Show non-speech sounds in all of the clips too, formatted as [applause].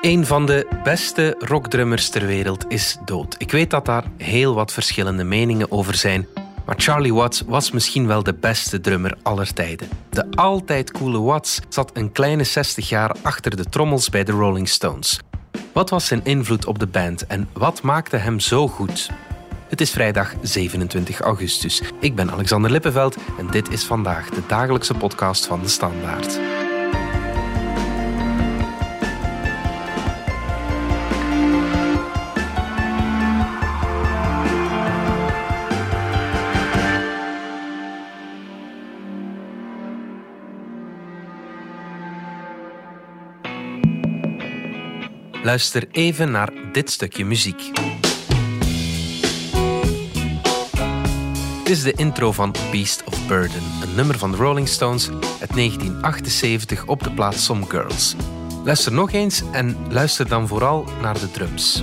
Een van de beste rockdrummers ter wereld is dood. Ik weet dat daar heel wat verschillende meningen over zijn. Maar Charlie Watts was misschien wel de beste drummer aller tijden. De altijd coole Watts zat een kleine 60 jaar achter de trommels bij de Rolling Stones. Wat was zijn invloed op de band en wat maakte hem zo goed? Het is vrijdag 27 augustus. Ik ben Alexander Lippenveld en dit is vandaag de dagelijkse podcast van de Standaard. Luister even naar dit stukje muziek. Dit is de intro van Beast of Burden, een nummer van de Rolling Stones uit 1978 op de plaats Some Girls. Luister nog eens en luister dan vooral naar de drums.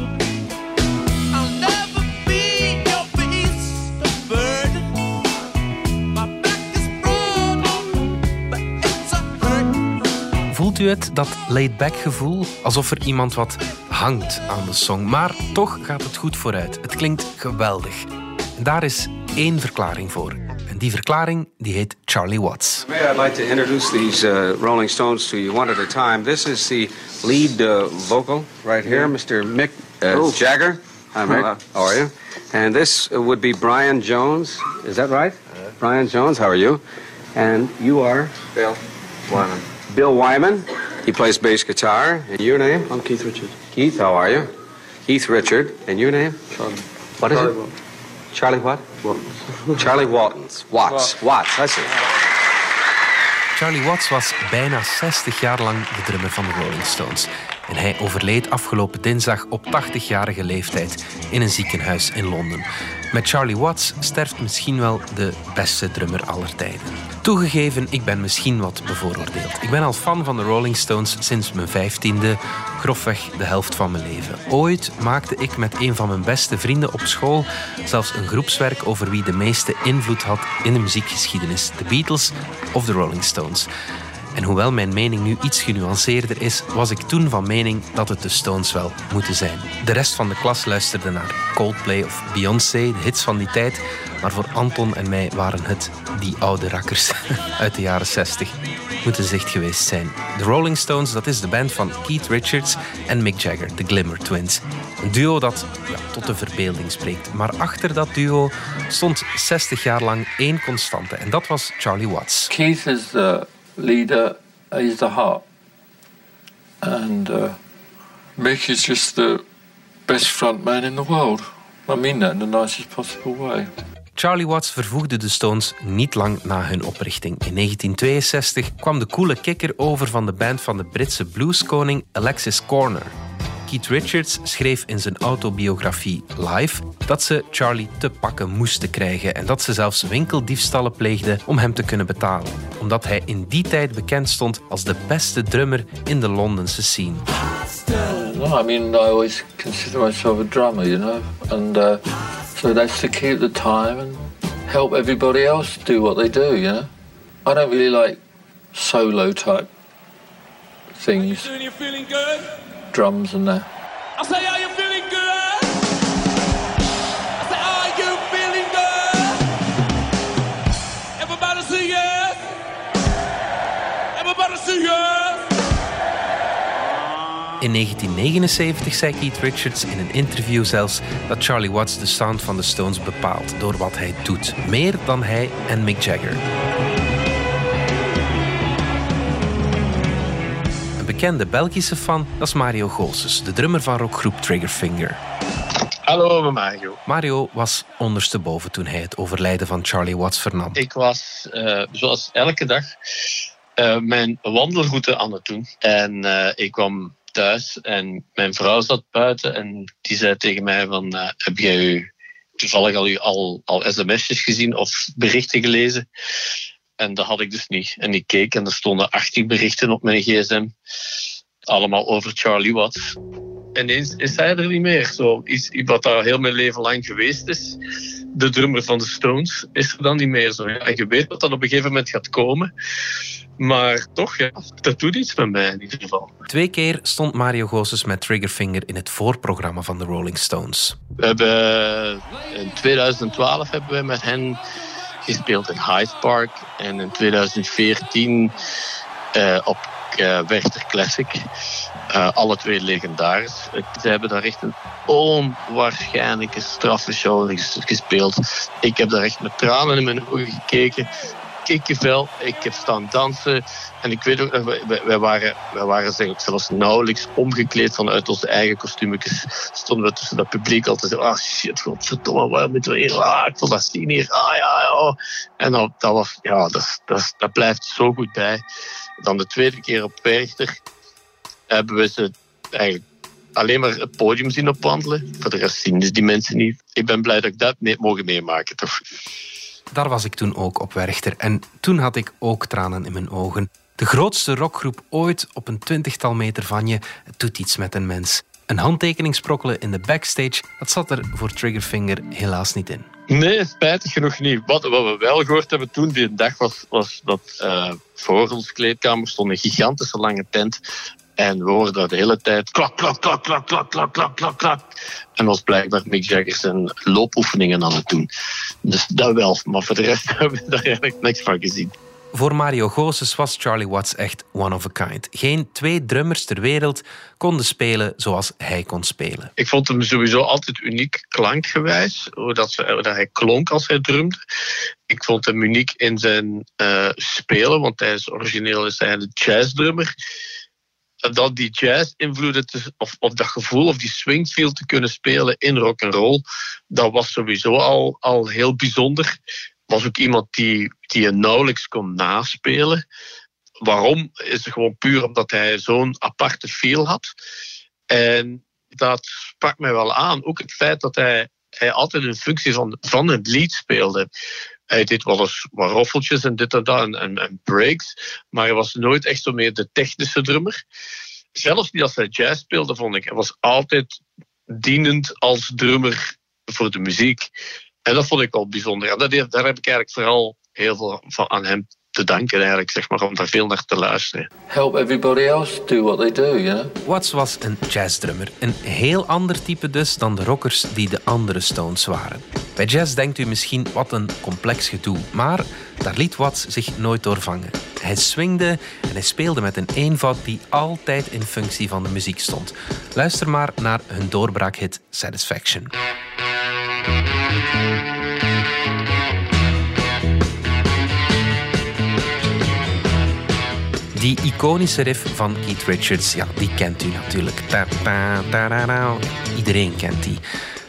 Voelt u het, dat laid-back gevoel? Alsof er iemand wat hangt aan de song. Maar toch gaat het goed vooruit. Het klinkt geweldig. En daar is één verklaring voor. En die verklaring die heet Charlie Watts. May I'd like to introduce these uh, Rolling Stones to you one at a time. This is the lead uh, vocal right here, Mr. Mick uh, Oh. Jagger. Hi, Mick. How are you? And this would be Brian Jones. Is that right? Brian Jones, how are you? And you are? Bill Wyman. Bill Wyman. He plays bass guitar. And your name? I'm Keith Richard. Keith, how are you? Keith Richard. And your name? Charlie. What is Charlie it? Watts. Charlie what? Watts. [laughs] Charlie Waltons. Watts. Watts, that's it. Charlie Watts was bijna 60 jaar lang de drummer van de Rolling Stones. En hij overleed afgelopen dinsdag op 80-jarige leeftijd in een ziekenhuis in Londen. Met Charlie Watts sterft misschien wel de beste drummer aller tijden. Toegegeven, ik ben misschien wat bevooroordeeld. Ik ben al fan van de Rolling Stones sinds mijn vijftiende, grofweg de helft van mijn leven. Ooit maakte ik met een van mijn beste vrienden op school zelfs een groepswerk over wie de meeste invloed had in de muziekgeschiedenis: de Beatles of de Rolling Stones. En hoewel mijn mening nu iets genuanceerder is, was ik toen van mening dat het de Stones wel moeten zijn. De rest van de klas luisterde naar Coldplay of Beyoncé, de hits van die tijd. Maar voor Anton en mij waren het die oude rakkers [laughs] uit de jaren 60. Moeten ze echt geweest zijn. De Rolling Stones, dat is de band van Keith Richards en Mick Jagger, de Glimmer Twins. Een duo dat ja, tot de verbeelding spreekt. Maar achter dat duo stond 60 jaar lang één constante. En dat was Charlie Watts. Keith is leader. He's the heart, and uh, Mick is just the best frontman in the world. I mean that in the nicest possible way. Charlie Watts vervoegde de Stones niet lang na hun oprichting. In 1962 kwam de coole kikker over van de band van de Britse blueskoning Alexis Corner. Keith Richards schreef in zijn autobiografie Live dat ze Charlie te pakken moesten krijgen en dat ze zelfs winkeldiefstallen pleegden om hem te kunnen betalen, omdat hij in die tijd bekend stond als de beste drummer in de Londense scene. No, I mean I always consider myself a drummer, you know, and uh, so that's to keep the time and help everybody else do what they do, you know. I don't really like solo type things, Drums and that. I say, are you feeling good? I say, are you feeling good? Everybody yes. Everybody yes. In 1979 zei Keith Richards in een interview zelfs dat Charlie Watts de sound van de Stones bepaalt door wat hij doet, meer dan hij en Mick Jagger. Bekende Belgische fan dat is Mario Goossens, de drummer van rockgroep Triggerfinger. Hallo, Mario. Mario was ondersteboven toen hij het overlijden van Charlie Watts vernam. Ik was, eh, zoals elke dag, eh, mijn wandelroute aan het doen. En eh, ik kwam thuis en mijn vrouw zat buiten en die zei tegen mij van... heb jij u toevallig al, al, al sms'jes gezien of berichten gelezen? En dat had ik dus niet. En ik keek en er stonden 18 berichten op mijn gsm. Allemaal over Charlie Watts. En ineens is hij er niet meer. Zo, iets wat daar heel mijn leven lang geweest is. de drummer van de Stones is er dan niet meer zo. Ja, je weet dat dat op een gegeven moment gaat komen. Maar toch, ja, dat doet iets met mij in ieder geval. Twee keer stond Mario Gozes met Triggerfinger in het voorprogramma van de Rolling Stones. We hebben in 2012 hebben we met hen gespeeld in Hyde Park. En in 2014 uh, op uh, Classic. Uh, alle twee legendarisch. Ze hebben daar echt een onwaarschijnlijke straffe show gespeeld. Ik heb daar echt met tranen in mijn ogen gekeken kikkenvel. Ik heb staan dansen. En ik weet ook nog, wij, waren, wij waren zelfs nauwelijks omgekleed vanuit onze eigen kostuumetjes. Stonden we tussen dat publiek altijd zo, ah shit, godverdomme, waar moeten we hier? Ah, ik wil dat zien hier. Ah ja, ja. En dat, dat was, ja, dat, dat, dat blijft zo goed bij. Dan de tweede keer op Werchter hebben we ze eigenlijk alleen maar het podium zien opwandelen. Voor de rest zien dus die mensen niet. Ik ben blij dat ik dat mogen meemaken, toch? Daar was ik toen ook op Werchter en toen had ik ook tranen in mijn ogen. De grootste rockgroep ooit op een twintigtal meter van je, doet iets met een mens. Een handtekening sprokkelen in de backstage, dat zat er voor Triggerfinger helaas niet in. Nee, spijtig genoeg niet. Wat, wat we wel gehoord hebben toen die dag was, was dat uh, voor ons kleedkamer stond een gigantische lange tent en we hoorden dat de hele tijd klak, klak, klak, klak, klak, klak, klak, klak, klak. En was blijkbaar Mick Jagger zijn loopoefeningen aan het doen. Dus dat wel, maar voor de rest [laughs] hebben we daar eigenlijk niks van gezien. Voor Mario Gozes was Charlie Watts echt one of a kind. Geen twee drummers ter wereld konden spelen zoals hij kon spelen. Ik vond hem sowieso altijd uniek klankgewijs, hoe dat, ze, hoe dat hij klonk als hij drumde. Ik vond hem uniek in zijn uh, spelen, want hij is origineel is hij een jazzdrummer dat die jazz-invloeden, of, dat gevoel of die swingfeel te kunnen spelen in rock and roll, dat was sowieso al, al heel bijzonder. Was ook iemand die, die je nauwelijks kon naspelen. Waarom? Is gewoon puur omdat hij zo'n aparte feel had. En dat sprak mij wel aan. Ook het feit dat hij, hij altijd een functie van, van het lied speelde. Hij deed wel eens wat roffeltjes en dit en dat en, en, breaks. Maar hij was nooit echt zo meer de technische drummer. Zelfs niet als hij jazz speelde, vond ik. Hij was altijd dienend als drummer voor de muziek. En dat vond ik wel bijzonder. En dat, daar heb ik eigenlijk vooral heel veel van aan hem te danken eigenlijk, zeg maar, om daar veel naar te luisteren. Help everybody else do what they do, you know? Watts was een jazzdrummer. Een heel ander type dus dan de rockers die de andere Stones waren. Bij jazz denkt u misschien wat een complex gedoe, maar daar liet Watts zich nooit door vangen. Hij swingde en hij speelde met een eenvoud die altijd in functie van de muziek stond. Luister maar naar hun doorbraakhit Satisfaction. Die iconische riff van Keith Richards, ja, die kent u natuurlijk. Iedereen kent die.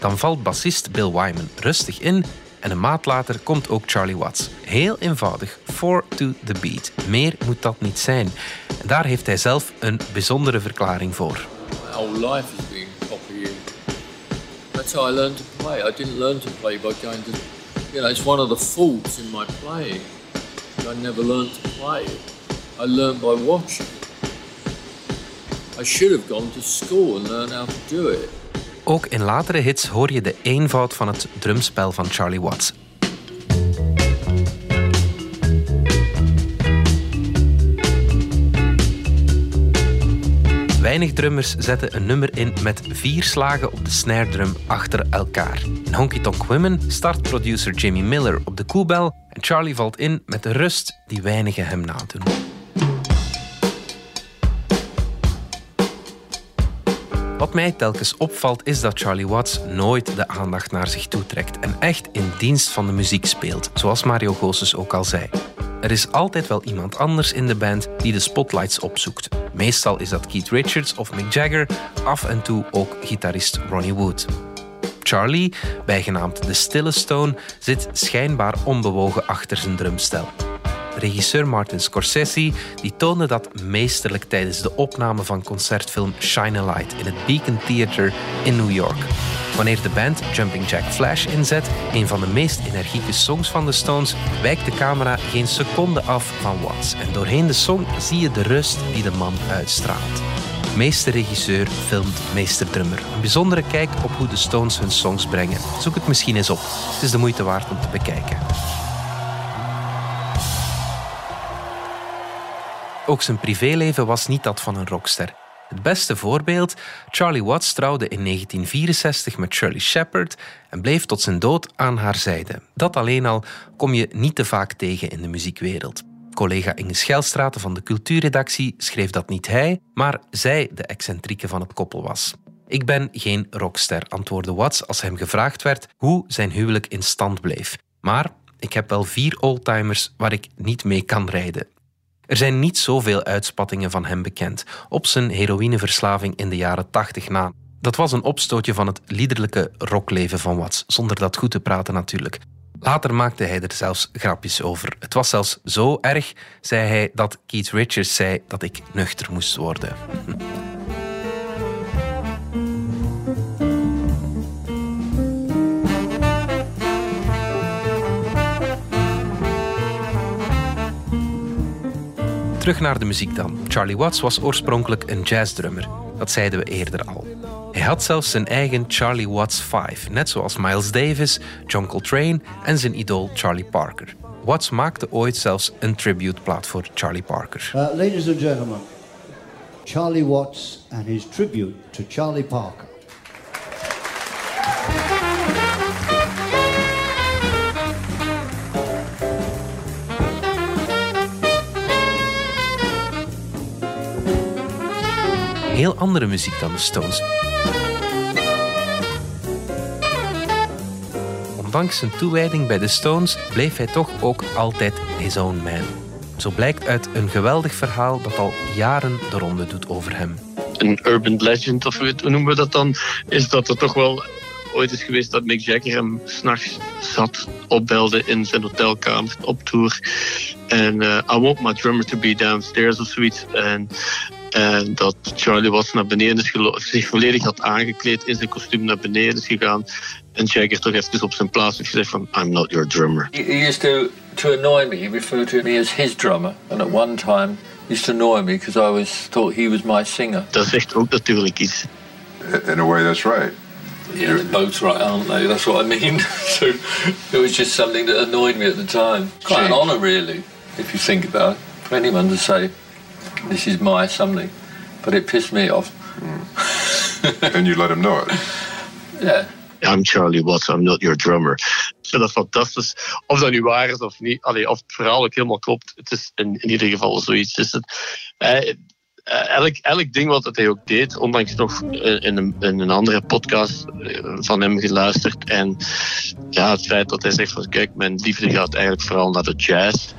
Dan valt bassist Bill Wyman rustig in en een maand later komt ook Charlie Watts. Heel eenvoudig, 4 to the beat. Meer moet dat niet zijn. En daar heeft hij zelf een bijzondere verklaring voor. My whole life has been copying. That's how I learned to play. I didn't learn to play by going to... You know, it's one of the faults in my playing. I never learned to play. I learned by watching. I should have gone to school and learned how to do it. Ook in latere hits hoor je de eenvoud van het drumspel van Charlie Watts. Weinig drummers zetten een nummer in met vier slagen op de snare drum achter elkaar. In Honky Tonk Women start producer Jimmy Miller op de koebel en Charlie valt in met de rust die weinigen hem nadoen. Wat mij telkens opvalt is dat Charlie Watts nooit de aandacht naar zich toe trekt en echt in dienst van de muziek speelt, zoals Mario Gozes ook al zei. Er is altijd wel iemand anders in de band die de spotlights opzoekt. Meestal is dat Keith Richards of Mick Jagger, af en toe ook gitarist Ronnie Wood. Charlie, bijgenaamd de Stille Stone, zit schijnbaar onbewogen achter zijn drumstel. Regisseur Martin Scorsese die toonde dat meesterlijk tijdens de opname van concertfilm Shine a Light in het Beacon Theatre in New York. Wanneer de band Jumping Jack Flash inzet, een van de meest energieke songs van de Stones, wijkt de camera geen seconde af van Watts. En doorheen de song zie je de rust die de man uitstraalt. Meesterregisseur filmt meesterdrummer. Een bijzondere kijk op hoe de Stones hun songs brengen. Zoek het misschien eens op. Het is de moeite waard om te bekijken. Ook zijn privéleven was niet dat van een rockster. Het beste voorbeeld, Charlie Watts trouwde in 1964 met Shirley Shepard en bleef tot zijn dood aan haar zijde. Dat alleen al kom je niet te vaak tegen in de muziekwereld. Collega Inge Schelstraten van de cultuurredactie schreef dat niet hij, maar zij de excentrieke van het koppel was. Ik ben geen rockster, antwoordde Watts als hem gevraagd werd hoe zijn huwelijk in stand bleef. Maar ik heb wel vier oldtimers waar ik niet mee kan rijden. Er zijn niet zoveel uitspattingen van hem bekend op zijn heroïneverslaving in de jaren 80 na. Dat was een opstootje van het liederlijke rockleven van Watts, zonder dat goed te praten natuurlijk. Later maakte hij er zelfs grapjes over. Het was zelfs zo erg, zei hij, dat Keith Richards zei dat ik nuchter moest worden. Terug naar de muziek dan. Charlie Watts was oorspronkelijk een jazzdrummer. Dat zeiden we eerder al. Hij had zelfs zijn eigen Charlie Watts 5, net zoals Miles Davis, John Coltrane en zijn idool Charlie Parker. Watts maakte ooit zelfs een tributeplaat voor Charlie Parker. Uh, ladies and gentlemen, Charlie Watts and his tribute to Charlie Parker. Heel andere muziek dan de Stones. Ondanks zijn toewijding bij de Stones bleef hij toch ook altijd his own man. Zo blijkt uit een geweldig verhaal dat al jaren de ronde doet over hem. Een urban legend, of hoe noemen we dat dan, is dat er toch wel ooit is geweest dat Mick Jagger hem s'nachts zat, opbelde in zijn hotelkamer op tour. En uh, I want my drummer to be downstairs of zoiets. En en dat Charlie Watts naar beneden is zich volledig had aangekleed in zijn kostuum naar beneden is gegaan. En Jagger toch even op zijn plaats heeft gezegd van I'm not your drummer. He, he used to, to annoy me. He referred to me as his drummer. And at one time used to annoy me because I was thought he was my singer. Dat zegt ook natuurlijk iets. In a way, that's right. Yeah, they're both right, aren't they? That's what I mean. [laughs] so it was just something that annoyed me at the time. Quite an honour, really, if you think about it, for anyone to say, this is my something. But it pissed me off. and you let him know it. [laughs] Yeah. I'm Charlie Watts, I'm not your drummer. Ik vind dat fantastisch. Of dat nu waar is of niet, allee, of het verhaal ook helemaal klopt, het is in, in ieder geval zoiets. Is het. Eh, eh, elk, elk ding wat hij ook deed, ondanks nog eh, in een, in een andere podcast eh, van hem geluisterd. En ja, het feit dat hij zegt van kijk, mijn liefde gaat eigenlijk vooral naar de jazz.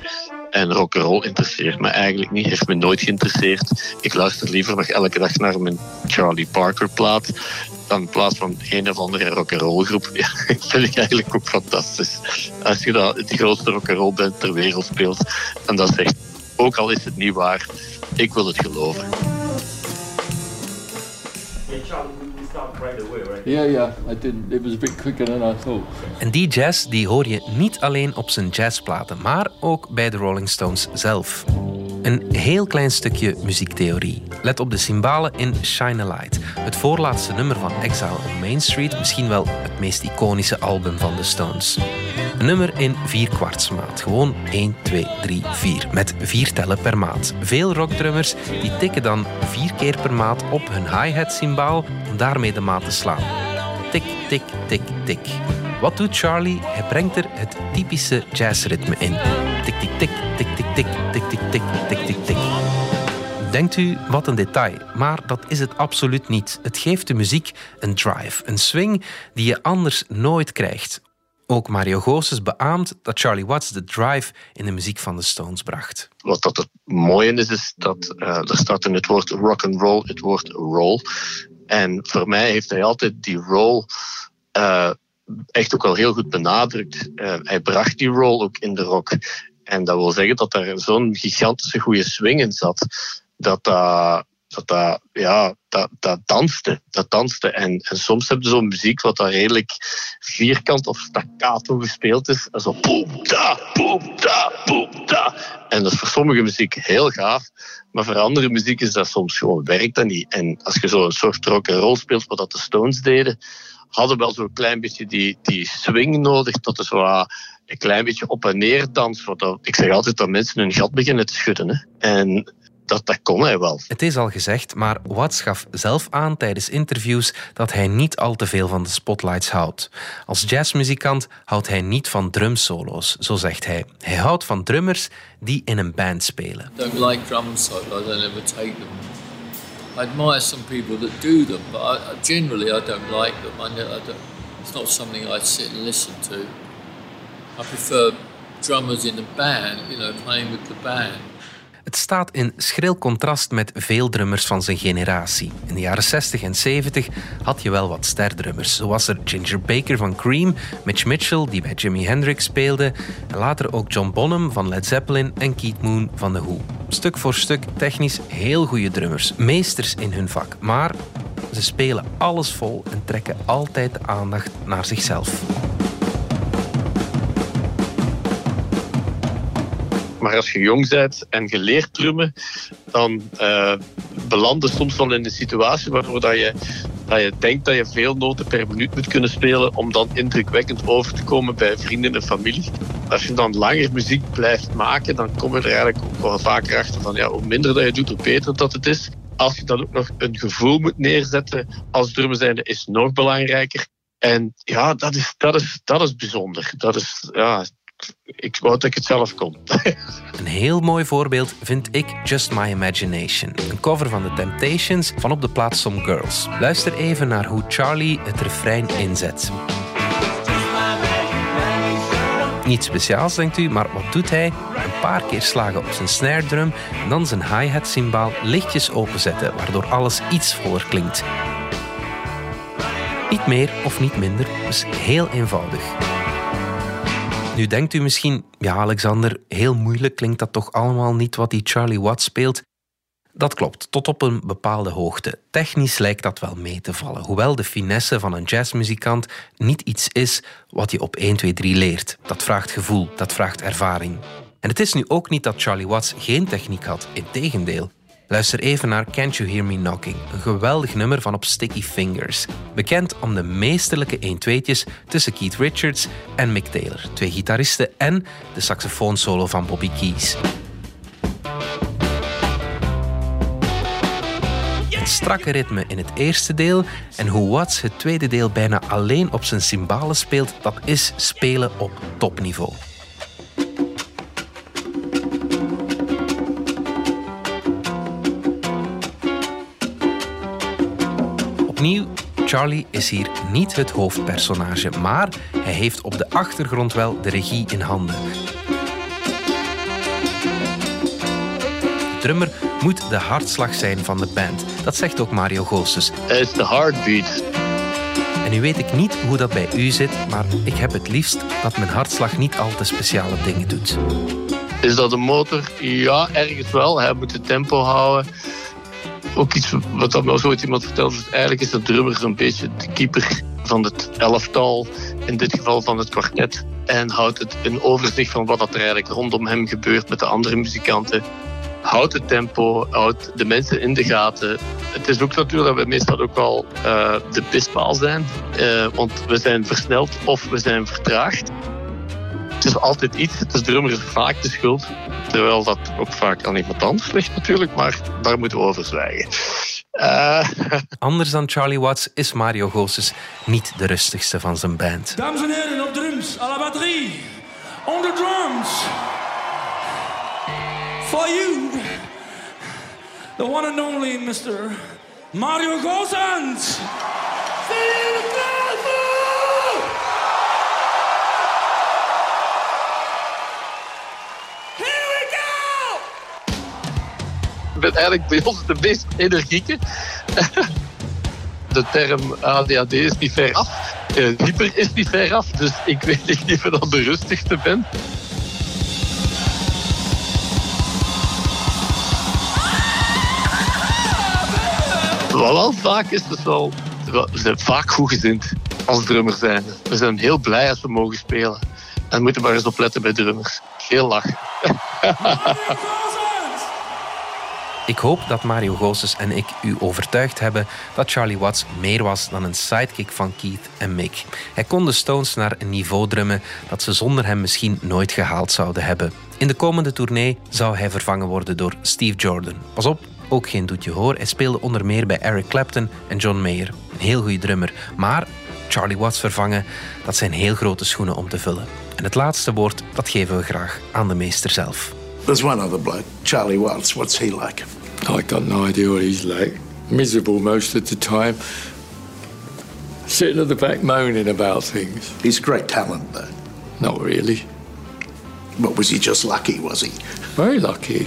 En rock'n'roll interesseert me eigenlijk niet, heeft me nooit geïnteresseerd. Ik luister liever nog elke dag naar mijn Charlie Parker plaat dan in plaats van een of andere rock'n'roll groep. [laughs] Ja, vind ik eigenlijk ook fantastisch. Als je dat de grootste rock'n'roll band ter wereld speelt en dat zegt, ook al is het niet waar, ik wil het geloven. Yeah, yeah, I didn't. It was a bit quicker than I thought. En die jazz die hoor je niet alleen op zijn jazzplaten, maar ook bij de Rolling Stones zelf. Een heel klein stukje muziektheorie. Let op de cymbalen in Shine a Light, het voorlaatste nummer van Exile on Main Street, misschien wel het meest iconische album van de Stones. Nummer in vier kwartsmaat, gewoon 1, 2, 3, 4, met vier tellen per maat. Veel rockdrummers die tikken dan vier keer per maat op hun hi-hat cymbaal om daarmee de maat te slaan. Tik, tik, tik, tik. Wat doet Charlie? Hij brengt er het typische jazzritme in. Tik, tik, tik, tik, tik, tik, tik, tik, tik, tik, tik, tik. Denkt u, wat een detail, maar dat is het absoluut niet. Het geeft de muziek een drive, een swing die je anders nooit krijgt. Ook Mario Goossens beaamt dat Charlie Watts de drive in de muziek van de Stones bracht. Wat dat het mooie is, is dat uh, er staat in het woord rock and roll het woord roll. En voor mij heeft hij altijd die roll uh, echt ook al heel goed benadrukt. Uh, hij bracht die roll ook in de rock. En dat wil zeggen dat er zo'n gigantische goede swing in zat, dat dat dat, dat, ja, dat, dat danste. Dat danste. En, en soms heb je zo'n muziek wat daar redelijk vierkant of staccato gespeeld is. En zo boem, da, boem, da, boem, da. En dat is voor sommige muziek heel gaaf. Maar voor andere muziek is dat soms gewoon, werkt dat niet. En als je zo een soort rock rol speelt, wat dat de Stones deden, hadden wel zo'n klein beetje die, die swing nodig, tot er zo een klein beetje op en neer dans. dat, ik zeg altijd dat mensen hun gat beginnen te schudden. Hè. En dat, dat kon hij wel. Het is al gezegd, maar Watts gaf zelf aan tijdens interviews dat hij niet al te veel van de spotlights houdt. Als jazzmuzikant houdt hij niet van drumsolo's, zo zegt hij. Hij houdt van drummers die in een band spelen. I don't like drum solos, I don't ever take them. I admire some people that do them, but I, generally I don't like them. I, I don't, it's not something I sit and listen to. I prefer drummers in a band, you know, playing with the band. Het staat in schril contrast met veel drummers van zijn generatie. In de jaren 60 en 70 had je wel wat sterdrummers. Zo was er Ginger Baker van Cream, Mitch Mitchell, die bij Jimi Hendrix speelde, en later ook John Bonham van Led Zeppelin en Keith Moon van The Who. Stuk voor stuk technisch heel goede drummers, meesters in hun vak. Maar ze spelen alles vol en trekken altijd de aandacht naar zichzelf. Maar als je jong bent en geleerd drummen, dan uh, beland je soms wel in een situatie waardoor dat je, dat je denkt dat je veel noten per minuut moet kunnen spelen om dan indrukwekkend over te komen bij vrienden en familie. Als je dan langer muziek blijft maken, dan kom je er eigenlijk ook wel vaker achter van ja, hoe minder dat je doet, hoe beter dat het is. Als je dan ook nog een gevoel moet neerzetten als drummer zijnde, is nog belangrijker. En ja, dat is, dat is, dat is bijzonder. Dat is, ja, ik wou dat ik het zelf kon. [laughs] Een heel mooi voorbeeld vind ik Just My Imagination. Een cover van The Temptations van op de plaats Some Girls. Luister even naar hoe Charlie het refrein inzet. Niet speciaals, denkt u, maar wat doet hij? Een paar keer slagen op zijn snare drum en dan zijn hi-hat symbaal lichtjes openzetten, waardoor alles iets voller klinkt. Niet meer of niet minder, dus heel eenvoudig. Nu denkt u misschien, ja Alexander, heel moeilijk klinkt dat toch allemaal niet wat die Charlie Watts speelt? Dat klopt, tot op een bepaalde hoogte. Technisch lijkt dat wel mee te vallen, hoewel de finesse van een jazzmuzikant niet iets is wat je op 1, 2, 3 leert. Dat vraagt gevoel, dat vraagt ervaring. En het is nu ook niet dat Charlie Watts geen techniek had, integendeel. Luister even naar Can't You Hear Me Knocking, een geweldig nummer van op Sticky Fingers. Bekend om de meesterlijke 1-2'tjes tussen Keith Richards en Mick Taylor, twee gitaristen en de saxofoonsolo van Bobby Keys. Het strakke ritme in het eerste deel en hoe Watts het tweede deel bijna alleen op zijn cymbalen speelt, dat is spelen op topniveau. Opnieuw, Charlie is hier niet het hoofdpersonage, maar hij heeft op de achtergrond wel de regie in handen. De drummer moet de hartslag zijn van de band. Dat zegt ook Mario Goossens. Is de heartbeat. En nu weet ik niet hoe dat bij u zit, maar ik heb het liefst dat mijn hartslag niet al te speciale dingen doet. Is dat een motor? Ja, ergens wel. Hij moet het tempo houden ook iets wat dat me ooit iemand vertelde. Dus eigenlijk is de drummer zo'n beetje de keeper van het elftal, in dit geval van het kwartet. En houdt het een overzicht van wat er eigenlijk rondom hem gebeurt met de andere muzikanten. Houdt het tempo, houdt de mensen in de gaten. Het is ook natuurlijk dat we meestal ook al uh, de pispaal zijn. Uh, want we zijn versneld of we zijn vertraagd. Het is altijd iets, het is drummer vaak de schuld. Terwijl dat ook vaak aan iemand anders ligt natuurlijk, maar daar moeten we over zwijgen. Uh... [laughs] Anders dan Charlie Watts is Mario Goossens niet de rustigste van zijn band. Dames en heren, op drums, à la batterie, on the drums. For you, the one and only Mr. Mario Goossens. Ben eigenlijk bij ons de meest energieke. De term ADHD is niet ver af. Hyper is niet ver af. Dus ik weet niet of ik de rustigste ben. Wel, vaak is het zo. We zijn vaak goed gezind als drummer zijn. We zijn heel blij als we mogen spelen. En moeten maar eens opletten bij drummers. Heel lachen. [laughs] Ik hoop dat Mario Gozes en ik u overtuigd hebben dat Charlie Watts meer was dan een sidekick van Keith en Mick. Hij kon de Stones naar een niveau drummen dat ze zonder hem misschien nooit gehaald zouden hebben. In de komende tournee zou hij vervangen worden door Steve Jordan. Pas op, ook geen doetje hoor. Hij speelde onder meer bij Eric Clapton en John Mayer. Een heel goede drummer. Maar Charlie Watts vervangen, dat zijn heel grote schoenen om te vullen. En het laatste woord, dat geven we graag aan de meester zelf. There's one other bloke, Charlie Watts. What's he like? I got no idea what he's like. Miserable most of the time. Sitting at the back moaning about things. He's great talent, though. Not really. But was he just lucky, was he? Very lucky.